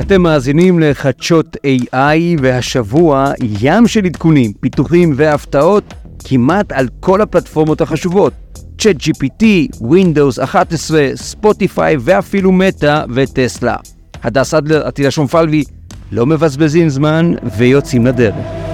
אתם מאזינים לחדשות AI, והשבוע ים של עדכונים, פיתוחים והפתעות כמעט על כל הפלטפורמות החשובות. צ'אט GPT, Windows 11, ספוטיפיי ואפילו מטא וטסלה. הדס אדלר, עתידה שומפלבי, לא מבזבזים זמן ויוצאים לדרך.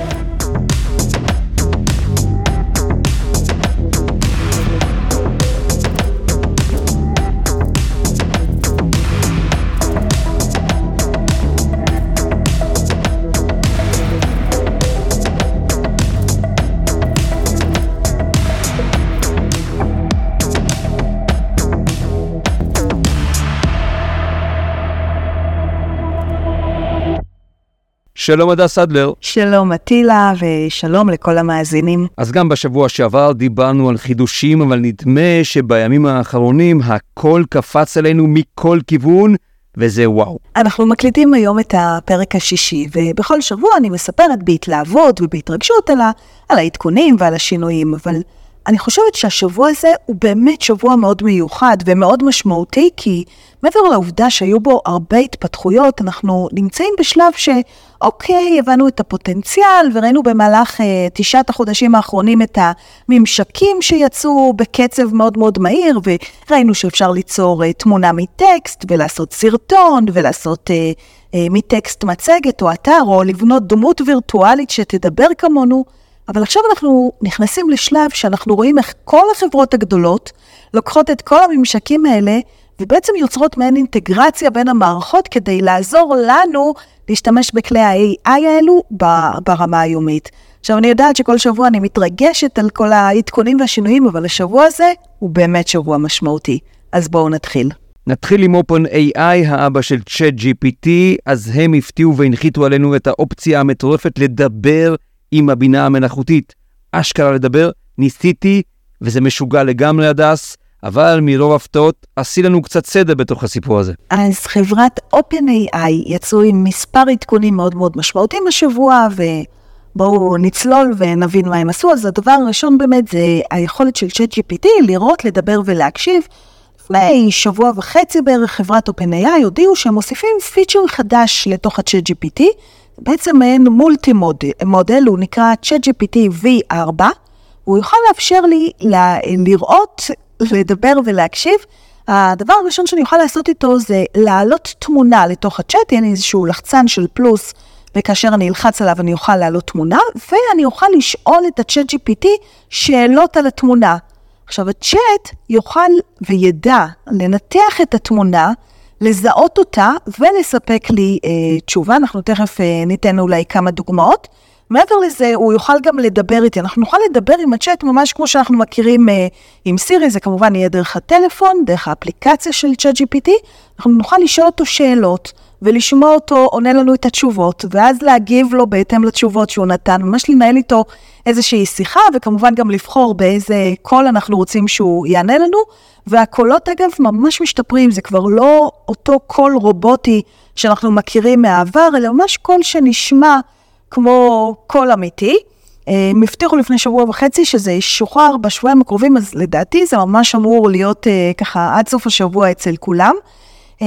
שלום הדס אדלר. שלום אטילה ושלום לכל המאזינים. אז גם בשבוע שעבר דיברנו על חידושים, אבל נדמה שבימים האחרונים הכל קפץ עלינו מכל כיוון. וזה וואו. אנחנו מקליטים היום את הפרק השישי, ובכל שבוע אני מספרת בהתלהבות ובהתרגשות על, ה, על העדכונים ועל השינויים, אבל אני חושבת שהשבוע הזה הוא באמת שבוע מאוד מיוחד ומאוד משמעותי, כי מעבר לעובדה שהיו בו הרבה התפתחויות, אנחנו נמצאים בשלב שאוקיי, הבנו את הפוטנציאל וראינו במהלך אה, תשעת החודשים האחרונים את הממשקים שיצאו בקצב מאוד מאוד מהיר, וראינו שאפשר ליצור אה, תמונה מטקסט ולעשות סרטון ולעשות... אה, אה, מטקסט מצגת או אתר, או לבנות דמות וירטואלית שתדבר כמונו. אבל עכשיו אנחנו נכנסים לשלב שאנחנו רואים איך כל החברות הגדולות לוקחות את כל הממשקים האלה ובעצם יוצרות מעין אינטגרציה בין המערכות כדי לעזור לנו להשתמש בכלי ה-AI האלו ברמה היומית. עכשיו, אני יודעת שכל שבוע אני מתרגשת על כל העדכונים והשינויים, אבל השבוע הזה הוא באמת שבוע משמעותי. אז בואו נתחיל. נתחיל עם OpenAI, האבא של ChatGPT, אז הם הפתיעו והנחיתו עלינו את האופציה המטורפת לדבר עם הבינה המלאכותית. אשכרה לדבר, ניסיתי, וזה משוגע לגמרי הדס, אבל מרוב הפתעות, עשי לנו קצת סדר בתוך הסיפור הזה. אז חברת OpenAI יצאו עם מספר עדכונים מאוד מאוד משמעותיים השבוע, ובואו נצלול ונבין מה הם עשו. אז הדבר הראשון באמת זה היכולת של ChatGPT לראות, לדבר ולהקשיב. לפני שבוע וחצי בערך חברת OpenAI הודיעו שהם מוסיפים פיצ'ר חדש לתוך ה-ChatGPT, בעצם מעין מולטי מודל, הוא נקרא ChatGPT V4, הוא יוכל לאפשר לי ל- לראות, לדבר ולהקשיב. הדבר הראשון שאני אוכל לעשות איתו זה להעלות תמונה לתוך הצ'אט, יהיה לי איזשהו לחצן של פלוס, וכאשר אני אלחץ עליו אני אוכל להעלות תמונה, ואני אוכל לשאול את הצ'אט GPT שאלות על התמונה. עכשיו הצ'אט יוכל וידע לנתח את התמונה, לזהות אותה ולספק לי אה, תשובה. אנחנו תכף אה, ניתן אולי כמה דוגמאות. מעבר לזה, הוא יוכל גם לדבר איתי. אנחנו נוכל לדבר עם הצ'אט ממש כמו שאנחנו מכירים אה, עם סירי, זה כמובן יהיה דרך הטלפון, דרך האפליקציה של צ'אט GPT. אנחנו נוכל לשאול אותו שאלות ולשמוע אותו עונה לנו את התשובות, ואז להגיב לו בהתאם לתשובות שהוא נתן, ממש לנהל איתו איזושהי שיחה, וכמובן גם לבחור באיזה קול אנחנו רוצים שהוא יענה לנו. והקולות אגב ממש משתפרים, זה כבר לא אותו קול רובוטי שאנחנו מכירים מהעבר, אלא ממש קול שנשמע כמו קול אמיתי. הם הבטיחו לפני שבוע וחצי שזה ישוחרר בשבועיים הקרובים, אז לדעתי זה ממש אמור להיות אה, ככה עד סוף השבוע אצל כולם. אה,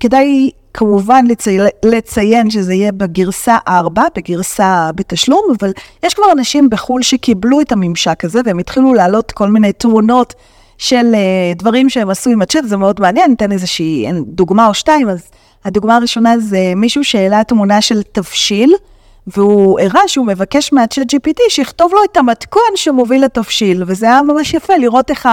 כדאי כמובן לצי... לציין שזה יהיה בגרסה 4, בגרסה בתשלום, אבל יש כבר אנשים בחו"ל שקיבלו את הממשק הזה והם התחילו להעלות כל מיני תמונות של uh, דברים שהם עשו עם הצ'אט, זה מאוד מעניין, ניתן איזושהי דוגמה או שתיים, אז הדוגמה הראשונה זה מישהו שהעלה תמונה של תבשיל, והוא הראה שהוא מבקש מהצ'אט GPT שיכתוב לו את המתכון שמוביל לתבשיל, וזה היה ממש יפה לראות איך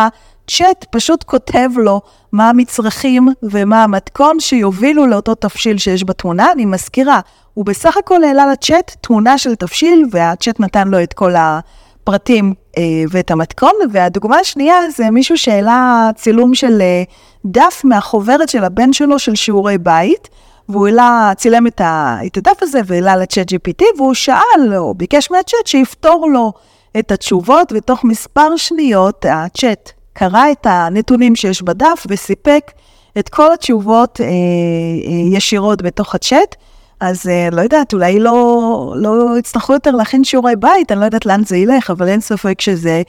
הצ'אט פשוט כותב לו מה המצרכים ומה המתכון שיובילו לאותו תבשיל שיש בתמונה. אני מזכירה, הוא בסך הכל העלה לצ'אט תמונה של תבשיל, והצ'אט נתן לו את כל הפרטים אה, ואת המתכון. והדוגמה השנייה זה מישהו שהעלה צילום של אה, דף מהחוברת של הבן שלו של שיעורי בית. והוא העלה, צילם את, את הדף הזה והעלה לצ'אט GPT, והוא שאל, או ביקש מהצ'אט שיפתור לו את התשובות, ותוך מספר שניות הצ'אט קרא את הנתונים שיש בדף וסיפק את כל התשובות אה, אה, ישירות בתוך הצ'אט. אז אה, לא יודעת, אולי לא, לא יצטרכו יותר להכין שיעורי בית, אני לא יודעת לאן זה ילך, אבל אין ספק שזה,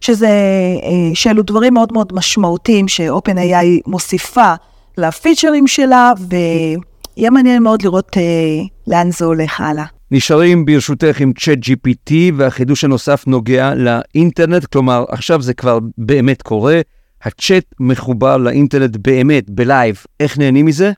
שזה, אה, שאלו דברים מאוד מאוד משמעותיים ש-OpenAI מוסיפה לפיצ'רים שלה, ו... יהיה מעניין מאוד לראות אה, לאן זה הולך הלאה. נשארים ברשותך עם צ'אט GPT והחידוש הנוסף נוגע לאינטרנט, כלומר עכשיו זה כבר באמת קורה, הצ'אט מחובר לאינטרנט באמת, בלייב, איך נהנים מזה?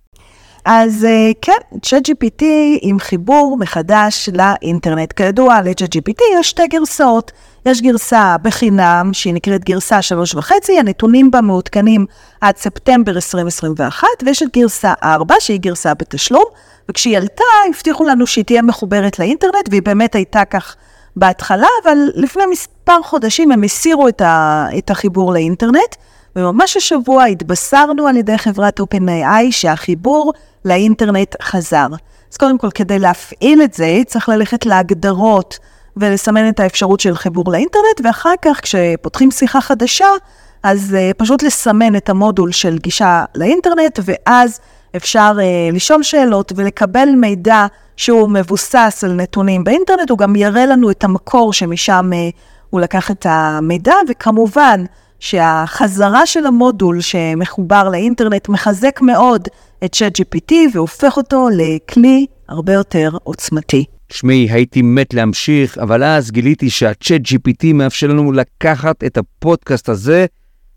אז אה, כן, ChatGPT עם חיבור מחדש לאינטרנט. כידוע, ל-ChatGPT יש שתי גרסאות. יש גרסה בחינם, שהיא נקראת גרסה שלוש וחצי, הנתונים בה מעודכנים עד ספטמבר 2021, ויש את גרסה 4, שהיא גרסה בתשלום, וכשהיא עלתה, הבטיחו לנו שהיא תהיה מחוברת לאינטרנט, והיא באמת הייתה כך בהתחלה, אבל לפני מספר חודשים הם הסירו את, ה, את החיבור לאינטרנט, וממש השבוע התבשרנו על ידי חברת OpenAI שהחיבור לאינטרנט חזר. אז קודם כל, כדי להפעיל את זה, צריך ללכת להגדרות ולסמן את האפשרות של חיבור לאינטרנט, ואחר כך, כשפותחים שיחה חדשה, אז uh, פשוט לסמן את המודול של גישה לאינטרנט, ואז אפשר uh, לשאול שאלות ולקבל מידע שהוא מבוסס על נתונים באינטרנט, הוא גם יראה לנו את המקור שמשם uh, הוא לקח את המידע, וכמובן שהחזרה של המודול שמחובר לאינטרנט מחזק מאוד את ChatGPT והופך אותו לכלי הרבה יותר עוצמתי. תשמעי, הייתי מת להמשיך, אבל אז גיליתי שהצ'אט GPT מאפשר לנו לקחת את הפודקאסט הזה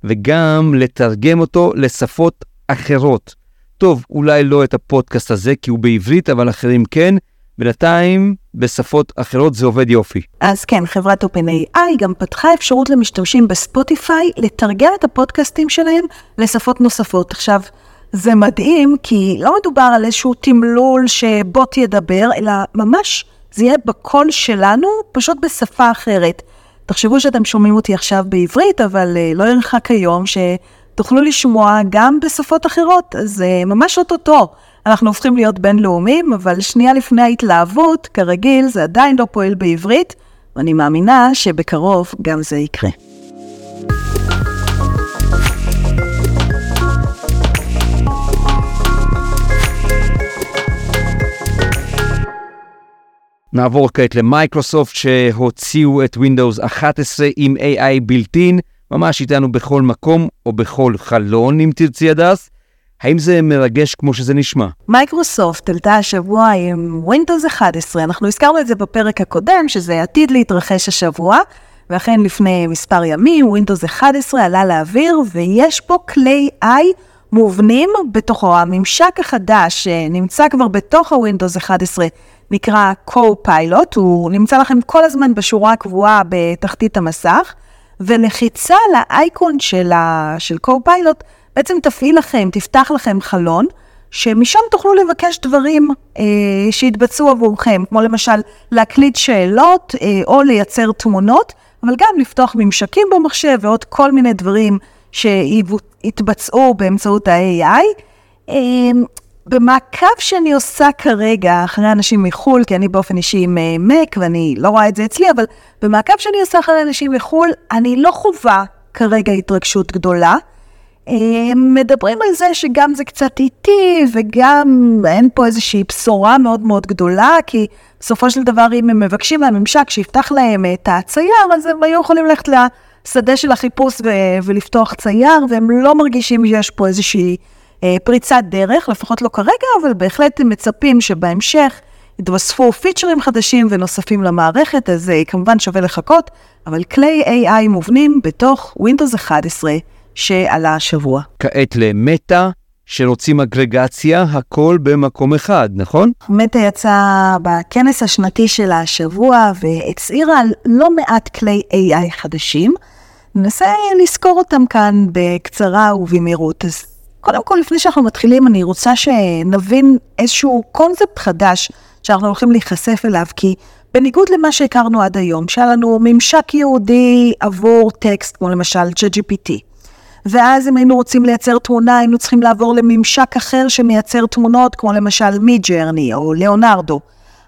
וגם לתרגם אותו לשפות אחרות. טוב, אולי לא את הפודקאסט הזה כי הוא בעברית, אבל אחרים כן. בינתיים, בשפות אחרות זה עובד יופי. אז כן, חברת OpenAI גם פתחה אפשרות למשתמשים בספוטיפיי לתרגם את הפודקאסטים שלהם לשפות נוספות. עכשיו, זה מדהים, כי לא מדובר על איזשהו תמלול שבוט ידבר, אלא ממש זה יהיה בקול שלנו, פשוט בשפה אחרת. תחשבו שאתם שומעים אותי עכשיו בעברית, אבל uh, לא ירחק היום שתוכלו לשמוע גם בשפות אחרות, אז uh, ממש אוטוטו. אנחנו הופכים להיות בינלאומיים, אבל שנייה לפני ההתלהבות, כרגיל, זה עדיין לא פועל בעברית, ואני מאמינה שבקרוב גם זה יקרה. נעבור כעת למייקרוסופט שהוציאו את Windows 11 עם AI built-in, ממש איתנו בכל מקום או בכל חלון אם תרצי הדס. האם זה מרגש כמו שזה נשמע? מייקרוסופט עלתה השבוע עם Windows 11, אנחנו הזכרנו את זה בפרק הקודם, שזה עתיד להתרחש השבוע, ואכן לפני מספר ימים Windows 11 עלה לאוויר, ויש פה כלי AI מובנים בתוכו. הממשק החדש שנמצא כבר בתוך ה-Windows 11 נקרא Co-Pilot, הוא נמצא לכם כל הזמן בשורה הקבועה בתחתית המסך, ולחיצה לאייקון של, ה... של Co-Pilot בעצם תפעיל לכם, תפתח לכם חלון, שמשם תוכלו לבקש דברים אה, שיתבצעו עבורכם, כמו למשל להקליט שאלות אה, או לייצר תמונות, אבל גם לפתוח ממשקים במחשב ועוד כל מיני דברים שיתבצעו באמצעות ה-AI. אה, במעקב שאני עושה כרגע אחרי אנשים מחו"ל, כי אני באופן אישי עם מק ואני לא רואה את זה אצלי, אבל במעקב שאני עושה אחרי אנשים מחו"ל, אני לא חווה כרגע התרגשות גדולה. מדברים על זה שגם זה קצת איטי וגם אין פה איזושהי בשורה מאוד מאוד גדולה, כי בסופו של דבר אם הם מבקשים מהממשק שיפתח להם את הצייר, אז הם היו יכולים ללכת לשדה של החיפוש ו- ולפתוח צייר, והם לא מרגישים שיש פה איזושהי אה, פריצת דרך, לפחות לא כרגע, אבל בהחלט מצפים שבהמשך יתווספו פיצ'רים חדשים ונוספים למערכת, אז אה, כמובן שווה לחכות, אבל כלי AI מובנים בתוך Windows 11. שעלה השבוע. כעת למטא, שרוצים אגרגציה, הכל במקום אחד, נכון? מטא יצא בכנס השנתי שלה השבוע והצהירה על לא מעט כלי AI חדשים. ננסה לזכור אותם כאן בקצרה ובמהירות. אז קודם כל, לפני שאנחנו מתחילים, אני רוצה שנבין איזשהו קונספט חדש שאנחנו הולכים להיחשף אליו, כי בניגוד למה שהכרנו עד היום, שהיה לנו ממשק יהודי עבור טקסט, כמו למשל ChatGPT, ואז אם היינו רוצים לייצר תמונה, היינו צריכים לעבור לממשק אחר שמייצר תמונות, כמו למשל מי-ג'רני או ליאונרדו.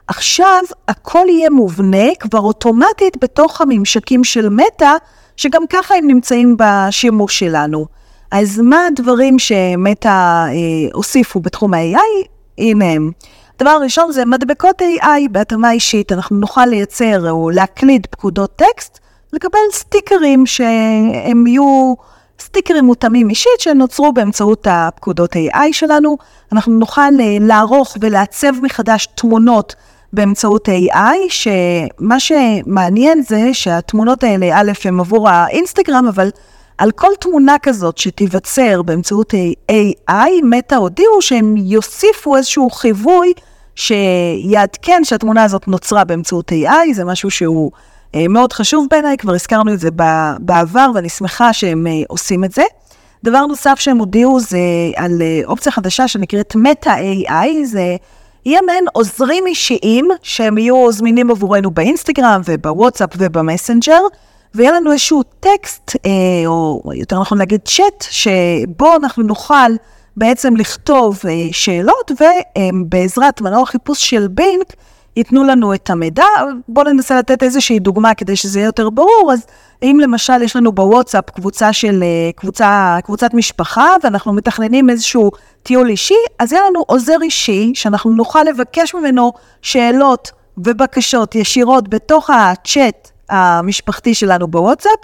עכשיו הכל יהיה מובנה כבר אוטומטית בתוך הממשקים של מטא, שגם ככה הם נמצאים בשימוש שלנו. אז מה הדברים שמטא אה, הוסיפו בתחום ה-AI? הנה הם. הדבר הראשון זה מדבקות AI בהתאמה אישית. אנחנו נוכל לייצר או להקליד פקודות טקסט, לקבל סטיקרים שהם יהיו סטיקרים מותאמים אישית שנוצרו באמצעות הפקודות AI שלנו. אנחנו נוכל אה, לערוך ולעצב מחדש תמונות באמצעות AI, שמה שמעניין זה שהתמונות האלה, א', הן עבור האינסטגרם, אבל על כל תמונה כזאת שתיווצר באמצעות AI, מטא הודיעו שהם יוסיפו איזשהו חיווי שיעדכן שהתמונה הזאת נוצרה באמצעות AI, זה משהו שהוא אה, מאוד חשוב בעיניי, כבר הזכרנו את זה בעבר ואני שמחה שהם אה, עושים את זה. דבר נוסף שהם הודיעו זה על אה, אופציה חדשה שנקראת מטא AI, זה יהיה מעין עוזרים אישיים שהם יהיו זמינים עבורנו באינסטגרם ובוואטסאפ ובמסנג'ר, ויהיה לנו איזשהו טקסט, אה, או יותר נכון להגיד צ'אט, שבו אנחנו נוכל בעצם לכתוב אה, שאלות, ובעזרת מנוע חיפוש של בינק, ייתנו לנו את המידע. בואו ננסה לתת איזושהי דוגמה כדי שזה יהיה יותר ברור. אז אם למשל יש לנו בוואטסאפ קבוצה של, אה, קבוצה, קבוצת משפחה, ואנחנו מתכננים איזשהו טיול אישי, אז יהיה לנו עוזר אישי, שאנחנו נוכל לבקש ממנו שאלות ובקשות ישירות בתוך הצ'אט המשפחתי שלנו בוואטסאפ,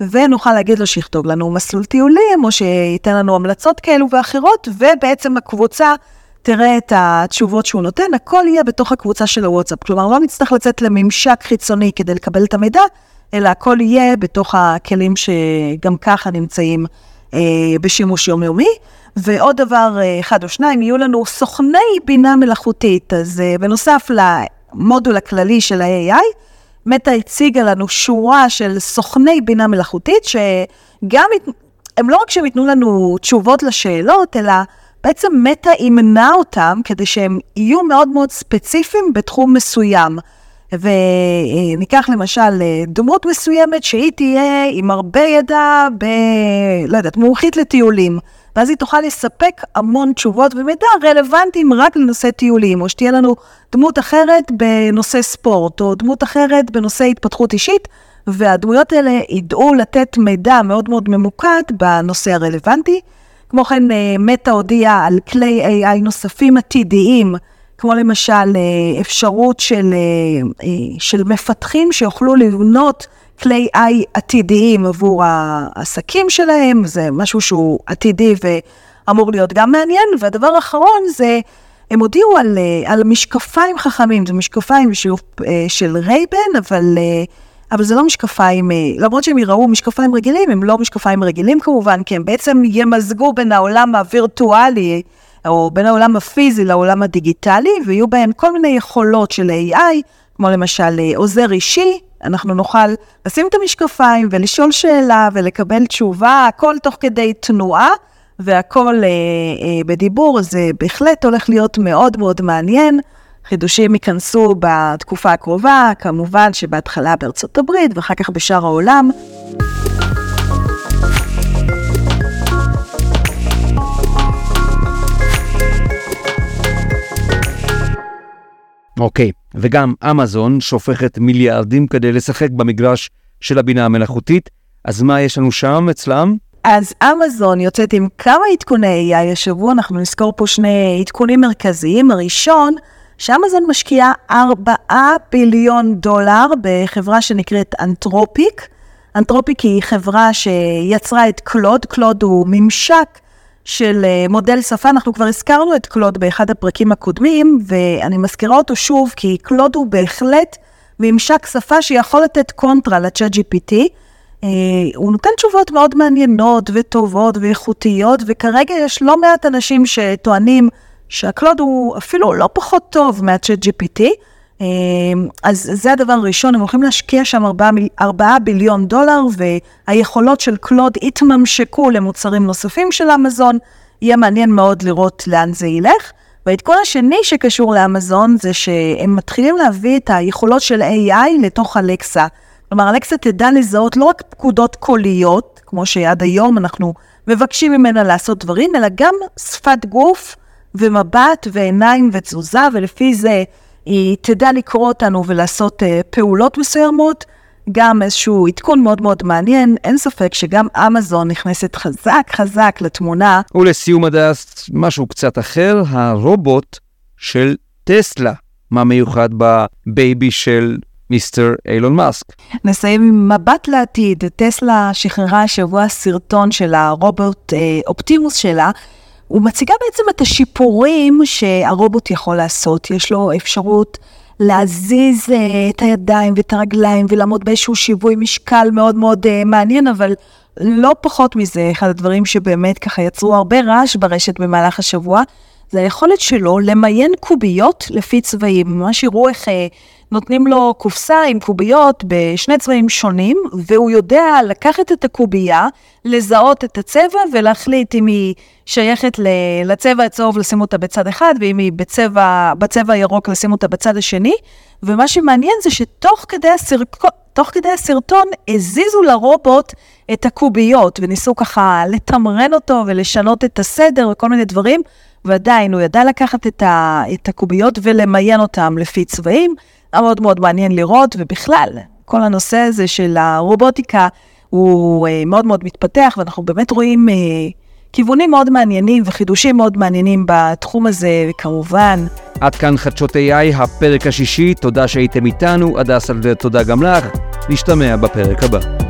ונוכל להגיד לו שיכתוב לנו מסלול טיולים, או שייתן לנו המלצות כאלו ואחרות, ובעצם הקבוצה תראה את התשובות שהוא נותן, הכל יהיה בתוך הקבוצה של הוואטסאפ. כלומר, לא נצטרך לצאת לממשק חיצוני כדי לקבל את המידע, אלא הכל יהיה בתוך הכלים שגם ככה נמצאים אה, בשימוש יומיומי. ועוד דבר אה, אחד או שניים, יהיו לנו סוכני בינה מלאכותית. אז אה, בנוסף למודול הכללי של ה-AI, מטא הציגה לנו שורה של סוכני בינה מלאכותית, שגם, הם לא רק שהם ייתנו לנו תשובות לשאלות, אלא בעצם מטא ימנע אותם כדי שהם יהיו מאוד מאוד ספציפיים בתחום מסוים. וניקח למשל דמות מסוימת שהיא תהיה עם הרבה ידע ב... לא יודעת, מומחית לטיולים. ואז היא תוכל לספק המון תשובות ומידע רלוונטיים רק לנושא טיולים, או שתהיה לנו דמות אחרת בנושא ספורט, או דמות אחרת בנושא התפתחות אישית, והדמויות האלה ידעו לתת מידע מאוד מאוד ממוקד בנושא הרלוונטי. כמו כן, אה, מטא הודיעה על כלי AI נוספים עתידיים, כמו למשל אה, אפשרות של, אה, של מפתחים שיוכלו לבנות כלי AI עתידיים עבור העסקים שלהם, זה משהו שהוא עתידי ואמור להיות גם מעניין. והדבר האחרון זה, הם הודיעו על, על משקפיים חכמים, זה משקפיים של, של רייבן, אבל, אבל זה לא משקפיים, למרות שהם יראו משקפיים רגילים, הם לא משקפיים רגילים כמובן, כי הם בעצם ימזגו בין העולם הווירטואלי, או בין העולם הפיזי לעולם הדיגיטלי, ויהיו בהם כל מיני יכולות של AI, כמו למשל עוזר אישי, אנחנו נוכל לשים את המשקפיים ולשאול שאלה ולקבל תשובה, הכל תוך כדי תנועה והכל אה, אה, בדיבור, זה בהחלט הולך להיות מאוד מאוד מעניין. חידושים ייכנסו בתקופה הקרובה, כמובן שבהתחלה בארצות הברית ואחר כך בשאר העולם. אוקיי. וגם אמזון שופכת מיליארדים כדי לשחק במגרש של הבינה המלאכותית, אז מה יש לנו שם אצלם? אז אמזון יוצאת עם כמה עדכוני AI השבוע, אנחנו נזכור פה שני עדכונים מרכזיים. הראשון, שאמזון משקיעה 4 ביליון דולר בחברה שנקראת אנתרופיק. אנתרופיק היא חברה שיצרה את קלוד, קלוד הוא ממשק של אה, מודל שפה, אנחנו כבר הזכרנו את קלוד באחד הפרקים הקודמים, ואני מזכירה אותו שוב, כי קלוד הוא בהחלט ממשק שפה שיכול לתת קונטרה לצ'אט GPT. אה, הוא נותן תשובות מאוד מעניינות וטובות ואיכותיות, וכרגע יש לא מעט אנשים שטוענים שהקלוד הוא אפילו לא פחות טוב מהצ'אט GPT. אמ, אז זה הדבר הראשון, הם הולכים להשקיע שם 4, 4 ביליון דולר, והיכולות של קלוד יתממשקו למוצרים נוספים של אמזון. יהיה מעניין מאוד לראות לאן זה ילך. והעדכון השני שקשור לאמזון זה שהם מתחילים להביא את היכולות של AI לתוך אלקסה. כלומר, אלקסה תדע לזהות לא רק פקודות קוליות, כמו שעד היום אנחנו מבקשים ממנה לעשות דברים, אלא גם שפת גוף ומבט ועיניים ותזוזה, ולפי זה היא תדע לקרוא אותנו ולעשות uh, פעולות מסוימות, גם איזשהו עדכון מאוד מאוד מעניין, אין ספק שגם אמזון נכנסת חזק חזק לתמונה. ולסיום הדס, משהו קצת אחר, הרובוט של טסלה. מה מיוחד ב baby של mister אילון מאסק. נסיים עם מבט לעתיד. טסלה שחררה השבוע סרטון של הרובוט אה, אופטימוס שלה. היא מציגה בעצם את השיפורים שהרובוט יכול לעשות. יש לו אפשרות להזיז אה, את הידיים ואת הרגליים ולעמוד באיזשהו שיווי משקל מאוד מאוד אה, מעניין, אבל לא פחות מזה, אחד הדברים שבאמת ככה יצרו הרבה רעש ברשת במהלך השבוע, זה היכולת שלו למיין קוביות לפי צבעים. ממש יראו איך אה, נותנים לו קופסה עם קוביות בשני צבעים שונים, והוא יודע לקחת את הקובייה, לזהות את הצבע ולהחליט אם היא שייכת לצבע הצהוב לשים אותה בצד אחד, ואם היא בצבע, בצבע הירוק לשים אותה בצד השני. ומה שמעניין זה שתוך כדי, הסרק... תוך כדי הסרטון הזיזו לרובוט את הקוביות, וניסו ככה לתמרן אותו ולשנות את הסדר וכל מיני דברים, ועדיין הוא ידע לקחת את, ה... את הקוביות ולמיין אותם לפי צבעים. היה מאוד מאוד מעניין לראות, ובכלל, כל הנושא הזה של הרובוטיקה הוא אה, מאוד מאוד מתפתח, ואנחנו באמת רואים אה, כיוונים מאוד מעניינים וחידושים מאוד מעניינים בתחום הזה, וכמובן... עד כאן חדשות AI, הפרק השישי, תודה שהייתם איתנו, הדס אלדר, תודה גם לך, נשתמע בפרק הבא.